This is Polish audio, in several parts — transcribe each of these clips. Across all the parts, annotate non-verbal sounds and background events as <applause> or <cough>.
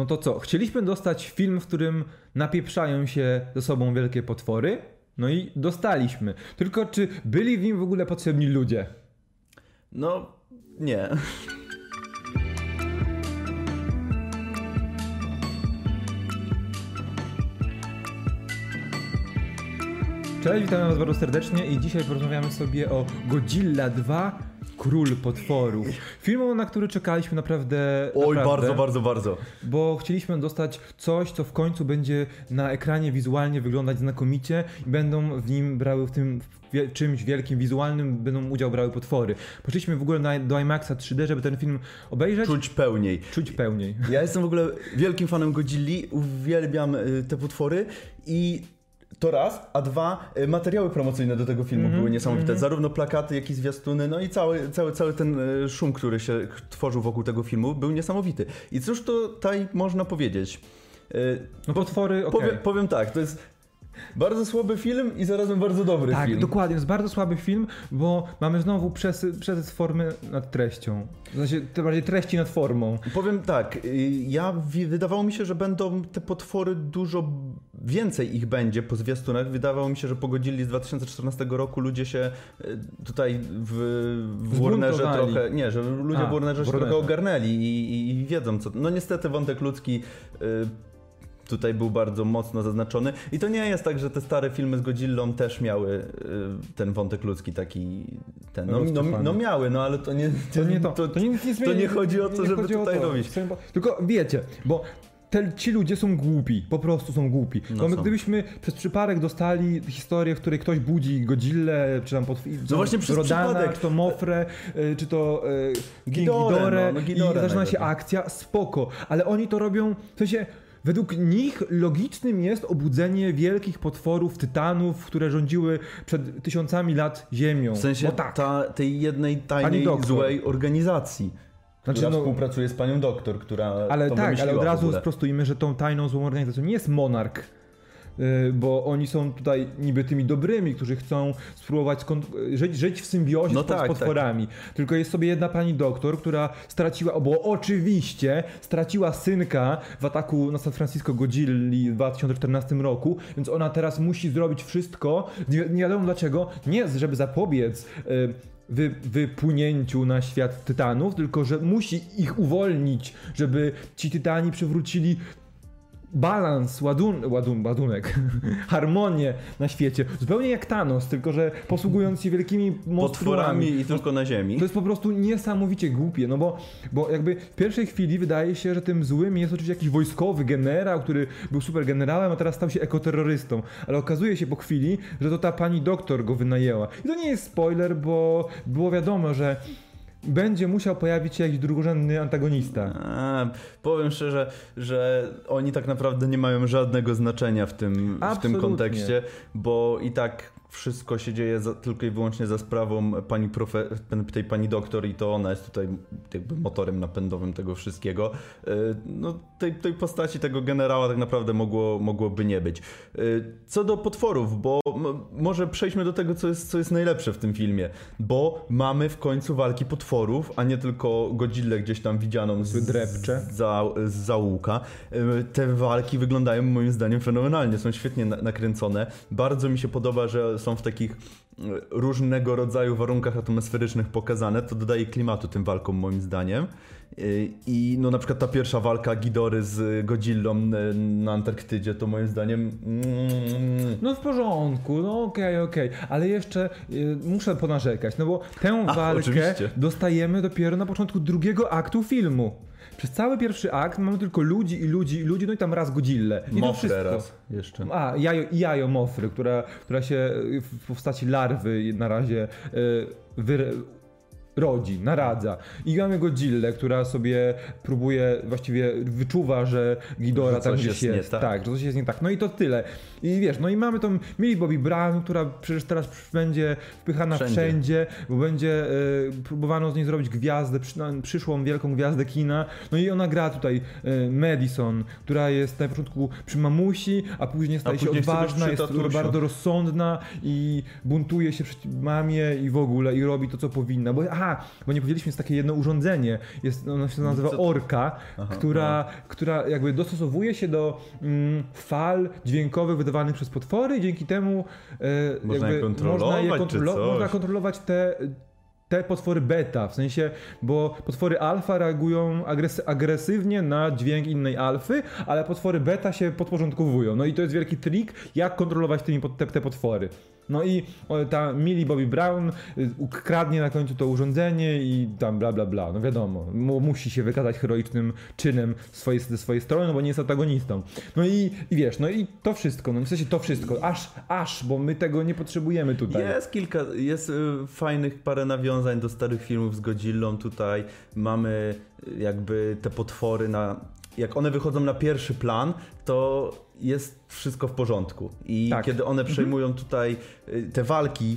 No to co? Chcieliśmy dostać film, w którym napieprzają się ze sobą wielkie potwory. No i dostaliśmy. Tylko czy byli w nim w ogóle potrzebni ludzie? No, nie. Cześć, witam was bardzo serdecznie i dzisiaj porozmawiamy sobie o Godzilla 2 Król Potworów. Filmu, na który czekaliśmy naprawdę. Oj, naprawdę, bardzo, bardzo, bardzo. Bo chcieliśmy dostać coś, co w końcu będzie na ekranie wizualnie wyglądać znakomicie i będą w nim brały w tym wie, czymś wielkim, wizualnym, będą udział brały potwory. Poszliśmy w ogóle na, do IMAXa 3D, żeby ten film obejrzeć. Czuć pełniej. Czuć pełniej. Ja jestem w ogóle wielkim fanem Godzilli, uwielbiam y, te potwory i to raz, a dwa, y, materiały promocyjne do tego filmu Mhm, były niesamowite. Zarówno plakaty, jak i zwiastuny, no i cały, cały, cały ten y, szum, który się tworzył wokół tego filmu, był niesamowity. I cóż tutaj można powiedzieć? Y, No potwory, okej. Powiem, powiem tak, to jest bardzo słaby film i zarazem bardzo dobry Tak, film. dokładnie. Jest bardzo słaby film, bo mamy znowu przesy, przesyt formy nad treścią. W sensie, to bardziej treści nad formą. Powiem tak, y, ja wydawało mi się, że będą te potwory dużo więcej ich będzie po zwiastunach. Wydawało mi się, że pogodzili z 2014 roku ludzie się y, tutaj w, w Warnerze trochę, nie, że ludzie A, w Warnerze się Warnerze. trochę ogarnęli i, i, i wiedzą co. No niestety wątek ludzki y, tutaj był bardzo mocno zaznaczony i to nie jest tak, że te stare filmy z Godzillą też miały y, ten wątek ludzki taki ten, no, no, no miały, no ale to nie To nie to. To, nie, nie, to nie chodzi o to, żeby tutaj to. robić. Tylko wiecie, bo te, ci ludzie są głupi, po prostu są głupi. No są. gdybyśmy przez przypadek dostali historię, w której ktoś budzi Godzillę, czy tam pod, No właśnie przez Rodana, przypadek. czy to Mofrę, y, czy to Ghidorę, no, no, i zaczyna się akcja, spoko, ale oni to robią, w sensie Według nich logicznym jest obudzenie wielkich potworów, tytanów, które rządziły przed tysiącami lat Ziemią. W sensie tak. ta, tej jednej tajnej, złej organizacji, Znaczy, która no- współpracuje z panią doktor, która Ale tak, ale od razu sprostujmy, że tą tajną złą organizacją nie jest monarch. Yy, Bo oni są tutaj niby tymi dobrymi, którzy chcą spróbować żyć, żyć w symbiozie No z, tak, z potworami. Tylko jest sobie jedna pani doktor, która straciła, bo oczywiście straciła synka w ataku na San Francisco Godzilli w 2014 roku, więc ona teraz musi zrobić wszystko, nie, nie wiadomo dlaczego, nie żeby zapobiec yy, wy, wypłynięciu na świat tytanów, tylko że musi ich uwolnić, żeby ci tytani przywrócili balans, ładun, ładun, ładunek, <laughs> harmonię na świecie. Zupełnie jak Thanos, tylko że posługując się wielkimi potworami i tylko na ziemi. To jest po prostu niesamowicie głupie, no bo, bo jakby w pierwszej chwili wydaje się, że tym złym jest oczywiście jakiś wojskowy generał, który był super generałem, a teraz stał się ekoterrorystą. Ale okazuje się po chwili, że to ta pani doktor go wynajęła. I to nie jest spoiler, bo było wiadomo, że będzie musiał pojawić się jakiś drugorzędny antagonista. A, powiem szczerze, że oni tak naprawdę nie mają żadnego znaczenia w tym, w tym kontekście, bo i tak wszystko się dzieje za, tylko i wyłącznie za sprawą pani profe, tej pani doktor i to ona jest tutaj jakby motorem napędowym tego wszystkiego. Y, No, tej, tej postaci tego generała tak naprawdę mogło, mogłoby nie być. Y, Co do potworów, bo może przejdźmy do tego, co jest, co jest najlepsze w tym filmie, bo mamy w końcu walki potworów, a nie tylko Godzillę gdzieś tam widzianą z, Wydrepcze. za, z załuka. Y, Te walki wyglądają moim zdaniem fenomenalnie, są świetnie na, nakręcone. Bardzo mi się podoba, że są w takich y, różnego rodzaju warunkach atmosferycznych pokazane. To dodaje klimatu tym walkom moim zdaniem. Y, I no na przykład ta pierwsza walka Gidory z Godzillą y, na Antarktydzie to moim zdaniem mm, No w porządku, no okej, okej, ale jeszcze y, muszę ponarzekać, no bo tę Ach, walkę oczywiście. dostajemy dopiero na początku drugiego aktu filmu. Przez cały pierwszy akt mamy tylko ludzi i ludzi i ludzi, no i tam raz Godzillę. I to Mofrę wszystko. raz jeszcze. A, jajo, jajo Mofry, która, która się y, w postaci larwy na razie y, rodzi, naradza. I mamy Godzillę, która sobie próbuje, właściwie wyczuwa, że Ghidorah Że tam gdzieś jest tak. tak, że coś jest nie tak. No i to tyle. I wiesz, no i mamy tą Millie Bobby Brown, która przecież teraz będzie wpychana wszędzie, Wszędzie. bo będzie y, próbowano z niej zrobić gwiazdę, przy, no, przyszłą wielką gwiazdę kina. No i ona gra tutaj y, Madison, która jest na początku przy mamusi, a później staje się później być odważna, jest tatusiu. bardzo rozsądna i buntuje się przeciw mamie i w ogóle i robi to, co powinna. Bo, a aha, bo nie powiedzieliśmy, jest takie jedno urządzenie, jest, ono się nazywa? Orka, Aha, która, która jakby dostosowuje się do mm, fal dźwiękowych wydawanych przez potwory i dzięki temu e, Można je kontrolować, można, je kontrolo- można kontrolować te te potwory beta, w sensie, bo potwory alfa reagują agres- agresywnie na dźwięk innej alfy, ale potwory beta się podporządkowują. No i to jest wielki trik, jak kontrolować tymi, te, te potwory. No i ta Millie Bobby Brown y, ukradnie na końcu to urządzenie i tam bla bla bla. No wiadomo, mu, musi się wykazać heroicznym czynem swojej, ze swojej strony, no bo nie jest antagonistą. No i, i wiesz, no i to wszystko, no w sensie to wszystko, aż, aż, bo my tego nie potrzebujemy tutaj. Jest kilka, jest y, fajnych parę nawiązań do starych filmów z Godzillą tutaj. Mamy y, jakby te potwory na... Jak one wychodzą na pierwszy plan, to jest wszystko w porządku. I Tak. kiedy one przejmują tutaj y, te walki,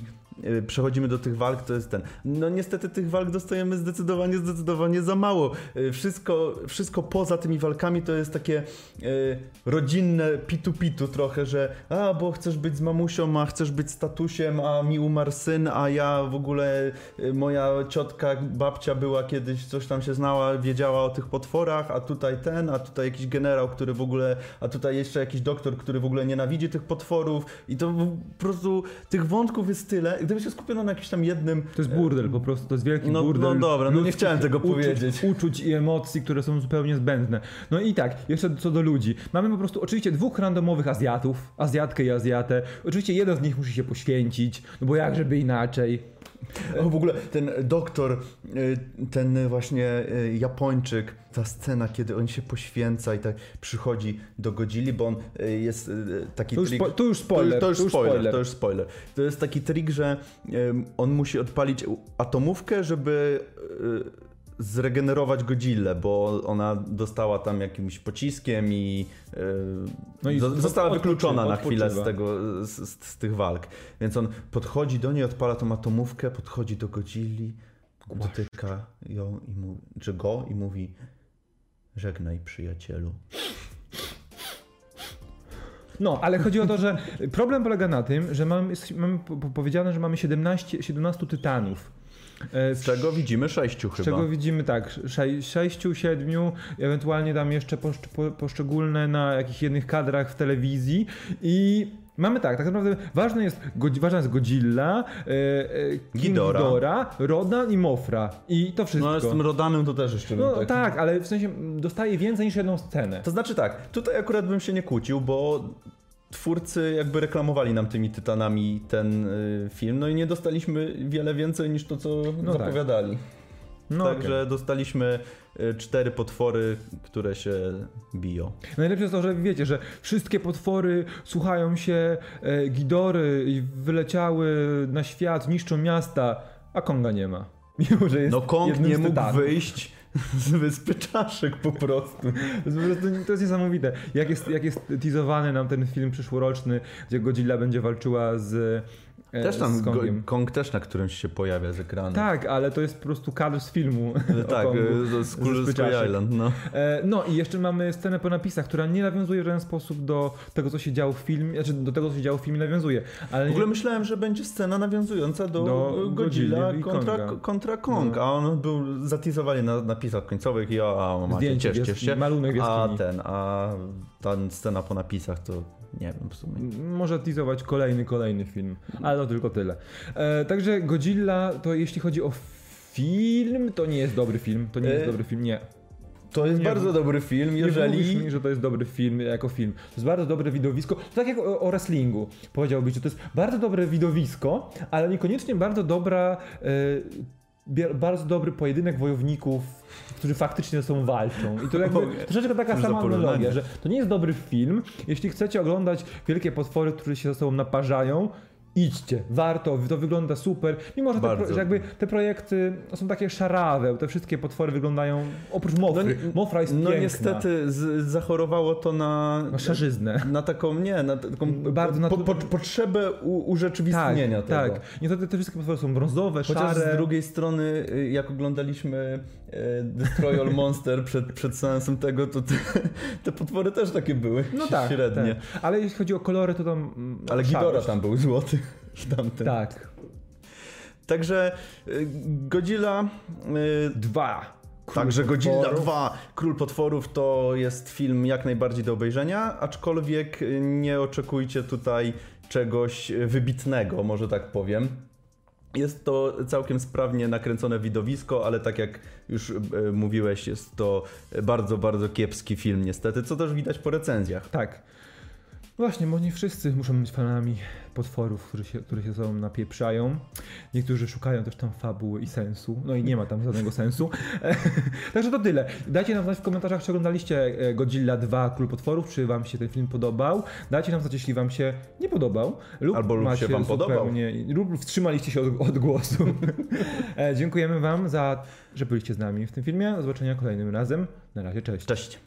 przechodzimy do tych walk, to jest ten. No niestety tych walk dostajemy zdecydowanie, zdecydowanie za mało. Y, Wszystko, wszystko poza tymi walkami to jest takie y, rodzinne pitu-pitu trochę, że a, bo chcesz być z mamusią, a chcesz być z tatusiem, a mi umarł syn, a ja w ogóle, y, moja ciotka, babcia była kiedyś, coś tam się znała, wiedziała o tych potworach, a tutaj ten, a tutaj jakiś generał, który w ogóle, a tutaj jeszcze jakiś doktor, który w ogóle nienawidzi tych potworów i to po prostu tych wątków jest tyle. Gdyby się skupiono na jakimś tam jednym To jest burdel, po prostu to jest wielki No- burdel. no dobra, no nie chciałem tego uczuć, powiedzieć. Uczuć i emocji, które są zupełnie zbędne. No i tak, jeszcze co do ludzi. Mamy po prostu oczywiście dwóch randomowych Azjatów, Azjatkę i Azjatę. Oczywiście jeden z nich musi się poświęcić, no bo jak żeby inaczej. O, w ogóle ten doktor, y, ten właśnie y, Japończyk, ta scena, kiedy on się poświęca i tak przychodzi do Godzilli, bo on y, jest taki To już, trik... spo, to już spoiler. To, to, już spoiler, to już spoiler. To jest taki trik, że on musi odpalić atomówkę, żeby zregenerować Godzillę, bo ona dostała tam jakimś pociskiem i, y, No i zo- została wykluczona na chwilę z, tego, z, z, z tych walk. Więc on podchodzi do niej, odpala tą atomówkę, podchodzi do Godzilli, dotyka ją i mówi, czy go i mówi żegnaj przyjacielu. No, ale chodzi o to, że problem polega na tym, że mamy, mamy po- po- powiedziane, że mamy 17, 17 tytanów. E, Z czego widzimy sześciu Z chyba. czego widzimy tak, sze, sześciu, siedmiu, ewentualnie tam jeszcze poszcz, po, poszczególne na jakichś jednych kadrach w telewizji i mamy tak, tak naprawdę ważne jest, ważna jest Godzilla, e, e, Ghidorah. Ghidorah, Rodan i Mofra i to wszystko. No ale z tym Rodanem to też jeszcze No tak... tak, ale w sensie dostaje więcej niż jedną scenę. To znaczy tak, tutaj akurat bym się nie kłócił, bo twórcy jakby reklamowali nam tymi tytanami ten y, film, no i nie dostaliśmy wiele więcej niż to, co No tak. zapowiadali. No Także okej. dostaliśmy y, cztery potwory, które się biją. Najlepsze jest to, że wiecie, że wszystkie potwory słuchają się e, Gidory i wyleciały na świat, niszczą miasta, a Konga nie ma. <laughs> Mimo, że jest No Kong nie mógł wyjść <laughs> z wyspy czaszek po prostu. To jest, niesamowite. Jak jest, jak jest teasowany nam ten film przyszłoroczny, gdzie Godzilla będzie walczyła z, Też tam Kongiem. Kong też na którymś się pojawia z ekranu. Tak, ale to jest po prostu kadr z filmu. <laughs> tak, <laughs> Kongu. y, z Spyciaszek. Island, no. E, No i jeszcze mamy scenę po napisach, która nie nawiązuje w żaden sposób do tego, co się działo w filmie, znaczy do tego, co się działo w filmie nawiązuje. Ale W ogóle myślałem, że będzie scena nawiązująca do, Do Godzilla kontra, Konga. kontra Kong, No. a on był zatizowany na napisach końcowych i o, a macie, Zdjęcie cieszcie się. malunek A ten, a ta scena po napisach to nie wiem w sumie. Może teasować kolejny, kolejny film, ale to tylko tyle. E, także Godzilla, to jeśli chodzi o film, to nie jest dobry film. To nie jest E, dobry film, nie. To jest Nie bardzo dobry film, Nie mówisz jeżeli... mi, że to jest dobry film jako film. To jest bardzo dobre widowisko. To tak jak o, o wrestlingu. Powiedziałbyś, że to jest bardzo dobre widowisko, ale niekoniecznie bardzo dobra, bie- bardzo dobry pojedynek wojowników, którzy faktycznie ze sobą walczą. I to jakby troszeczkę taka sama analogia, że to nie jest dobry film. Jeśli chcecie oglądać wielkie potwory, które się ze sobą naparzają, Idźcie, warto, to wygląda super. Mimo, że, te, pro, że jakby te projekty są takie szarawe, te wszystkie potwory wyglądają, oprócz Mofry, nie- Mofra jest No piękna. niestety z, zachorowało to na... Na szarzyznę. Na taką, nie, na taką Bardzo na po, po, potrzebę u, urzeczywistnienia tego. tak. Niestety te wszystkie potwory są brązowe, Chociaż szare. z drugiej strony, y, jak oglądaliśmy y, Destroy All Monster przed, przed seansem tego, to te, te potwory też takie były No tak, średnie. tak. Ale jeśli chodzi o kolory, to tam... mm, Ale. Gidora tam był złoty. Tamten. Tak. Także y, Godzilla... y, Dwa. Król Także Godzilla potworów. 2 Król Potworów to jest film jak najbardziej do obejrzenia, aczkolwiek y, nie oczekujcie tutaj czegoś wybitnego, może tak powiem. Jest to całkiem sprawnie nakręcone widowisko, ale tak jak już y, mówiłeś, jest to bardzo, bardzo kiepski film niestety, co też widać po recenzjach. Tak. Właśnie, bo nie wszyscy muszą być fanami potworów, którzy się, które się ze sobą napieprzają. Niektórzy szukają też tam fabuły i sensu. No i nie ma tam żadnego sensu. <laughs> Także to tyle. Dajcie nam znać w komentarzach, czy oglądaliście e, Godzilla 2 Król Potworów, czy wam się ten film podobał. Dajcie nam znać, jeśli wam się nie podobał. Lub Albo lub się wam podobał. Lub wstrzymaliście się od, od głosu. <laughs> E, Dziękujemy wam za, że byliście z nami w tym filmie. Do zobaczenia kolejnym razem. Na razie, cześć. Cześć!